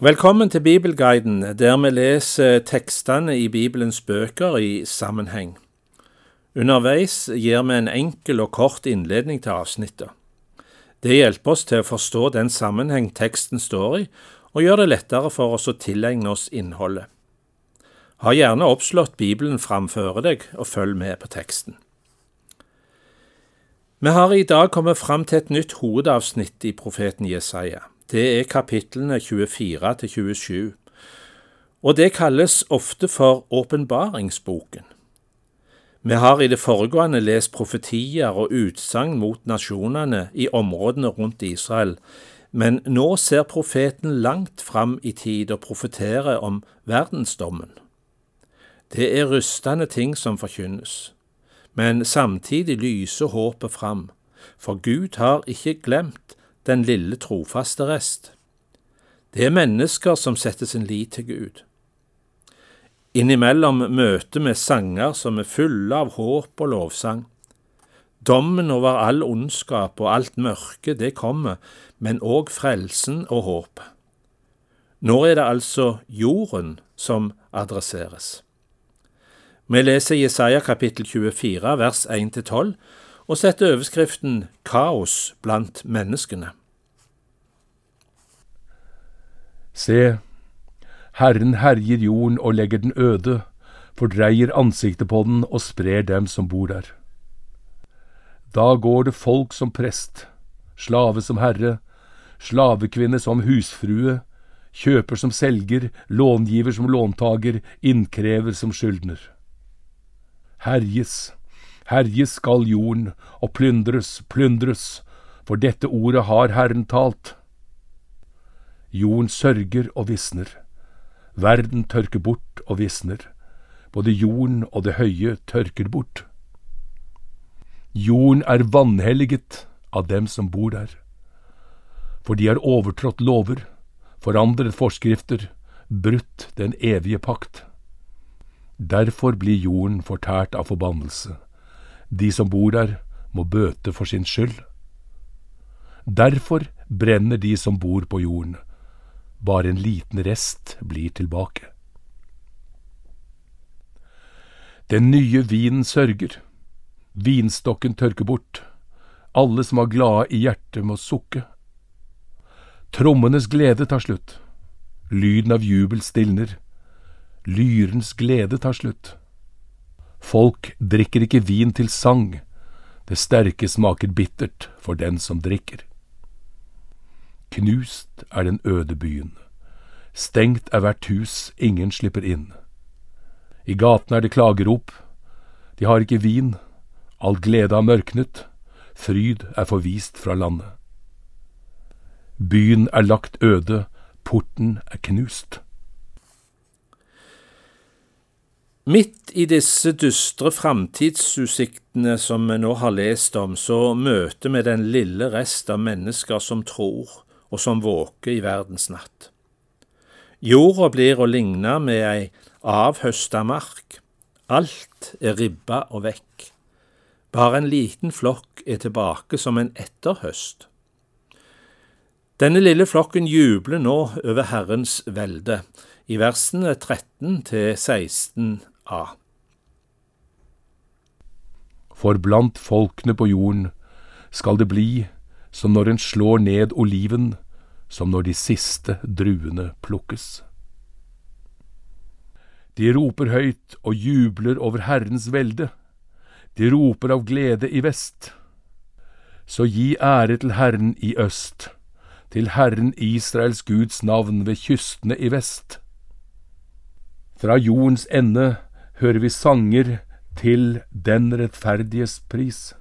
Velkommen til Bibelguiden, der vi leser tekstene i Bibelens bøker i sammenheng. Underveis gir vi en enkel og kort innledning til avsnittet. Det hjelper oss til å forstå den sammenheng teksten står i, og gjør det lettere for oss å tilegne oss innholdet. Ha gjerne oppslått Bibelen framføre deg, og følg med på teksten. Vi har i dag kommet fram til et nytt hovedavsnitt i profeten Jesaja. Det er kapitlene 24 til 27, og det kalles ofte for åpenbaringsboken. Vi har i det foregående lest profetier og utsagn mot nasjonene i områdene rundt Israel, men nå ser profeten langt fram i tid og profeterer om verdensdommen. Det er rystende ting som forkynnes, men samtidig lyser håpet fram, for Gud har ikke glemt den lille trofaste rest. Det er mennesker som setter sin lit til Gud. Innimellom møter vi sanger som er fulle av håp og lovsang. Dommen over all ondskap og alt mørke, det kommer, men òg frelsen og håp. Nå er det altså jorden som adresseres. Vi leser Jesaja kapittel 24 vers 1-12 og setter overskriften Kaos blant menneskene. Se, Herren herjer jorden og legger den øde, fordreier ansiktet på den og sprer dem som bor der. Da går det folk som prest, slave som herre, slavekvinne som husfrue, kjøper som selger, långiver som låntager, innkrever som skyldner. Herjes, herjes skal jorden, og plyndres, plyndres, for dette ordet har Herren talt. Jorden sørger og visner, verden tørker bort og visner, både jorden og det høye tørker bort. Jorden er vanhelliget av dem som bor der, for de har overtrådt lover, forandret forskrifter, brutt den evige pakt. Derfor blir jorden fortært av forbannelse. De som bor der, må bøte for sin skyld. Derfor brenner de som bor på jorden. Bare en liten rest blir tilbake. Den nye vinen sørger. Vinstokken tørker bort. Alle som var glade i hjertet, må sukke. Trommenes glede tar slutt. Lyden av jubel stilner lyrens glede tar slutt. Folk drikker ikke vin til sang, det sterke smaker bittert for den som drikker. Knust er den øde byen, stengt er hvert hus, ingen slipper inn. I gatene er det klagerop, de har ikke vin, all glede har mørknet, fryd er forvist fra landet. Byen er lagt øde, porten er knust. Midt i disse dystre framtidsutsiktene som vi nå har lest om, så møter vi den lille rest av mennesker som tror, og som våker i verdens natt. Jorda blir å ligne med ei avhøsta mark. Alt er ribba og vekk. Bare en liten flokk er tilbake som en etterhøst. Denne lille flokken jubler nå over Herrens velde, i versene 13 til 16 A. For blant folkene på jorden skal det bli som når en slår ned oliven, som når de siste druene plukkes. De roper høyt og jubler over Herrens velde, de roper av glede i vest. Så gi ære til Herren i øst, til Herren Israels Guds navn ved kystene i vest. Fra jordens ende hører vi sanger til den rettferdiges pris.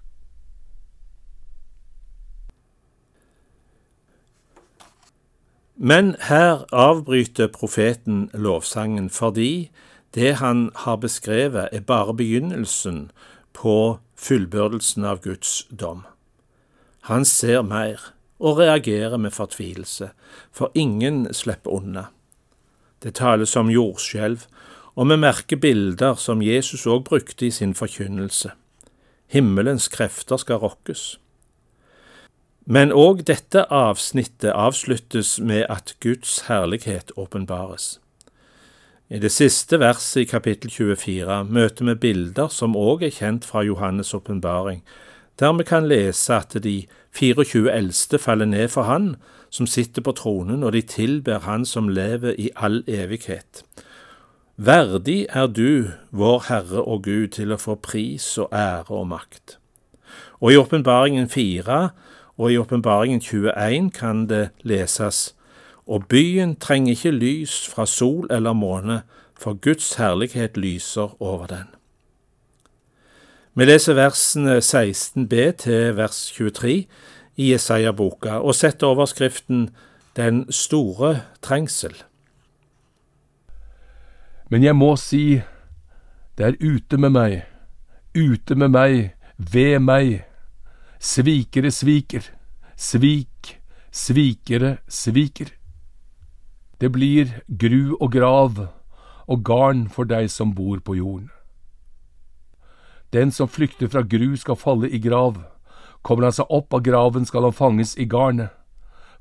Men her avbryter profeten lovsangen fordi det han har beskrevet, er bare begynnelsen på fullbyrdelsen av Guds dom. Han ser mer og reagerer med fortvilelse, for ingen slipper unna. Det tales om jordskjelv, og vi merker bilder som Jesus òg brukte i sin forkynnelse. Himmelens krefter skal rokkes. Men òg dette avsnittet avsluttes med at Guds herlighet åpenbares. I det siste verset i kapittel 24 møter vi bilder som òg er kjent fra Johannes' åpenbaring, der vi kan lese at de 24 eldste faller ned for Han som sitter på tronen, og de tilber Han som lever i all evighet. Verdig er du, vår Herre og Gud, til å få pris og ære og makt. Og i åpenbaringen 4 og i åpenbaringen 21 kan det leses og byen trenger ikke lys fra sol eller måne, for Guds herlighet lyser over den. Vi leser versene 16b til vers 23 i Jesaja-boka og setter overskriften Den store trengsel. Men jeg må si, det er ute med meg, ute med meg, ved meg. Svikere sviker, svik, svikere sviker. Det blir gru og grav og garn for deg som bor på jorden. Den som flykter fra gru skal falle i grav. Kommer han seg opp av graven skal han fanges i garnet.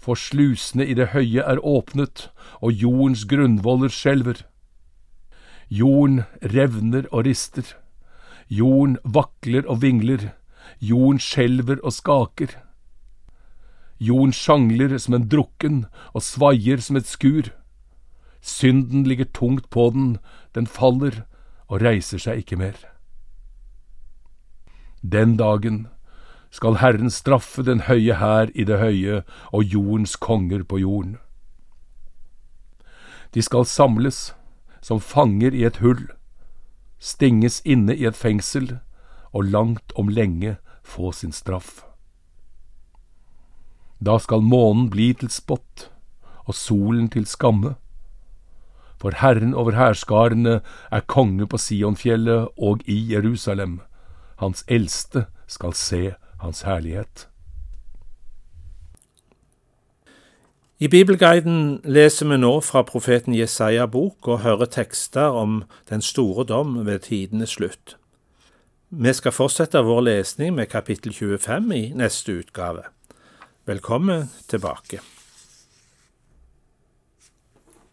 For slusene i det høye er åpnet, og jordens grunnvoller skjelver. Jorden revner og rister. Jorden vakler og vingler. Jorden skjelver og skaker. Jorden sjangler som en drukken og svaier som et skur. Synden ligger tungt på den, den faller og reiser seg ikke mer. Den dagen skal Herren straffe den høye hær i det høye og jordens konger på jorden. De skal samles som fanger i et hull, stenges inne i et fengsel og langt om lenge få sin straff. Da skal månen bli til spott og solen til skamme. For Herren over hærskarene er konge på Sionfjellet og i Jerusalem. Hans eldste skal se hans herlighet. I Bibelguiden leser vi nå fra profeten Jesaja bok og hører tekster om den store dom ved tidenes slutt. Vi skal fortsette vår lesning med kapittel 25 i neste utgave. Velkommen tilbake.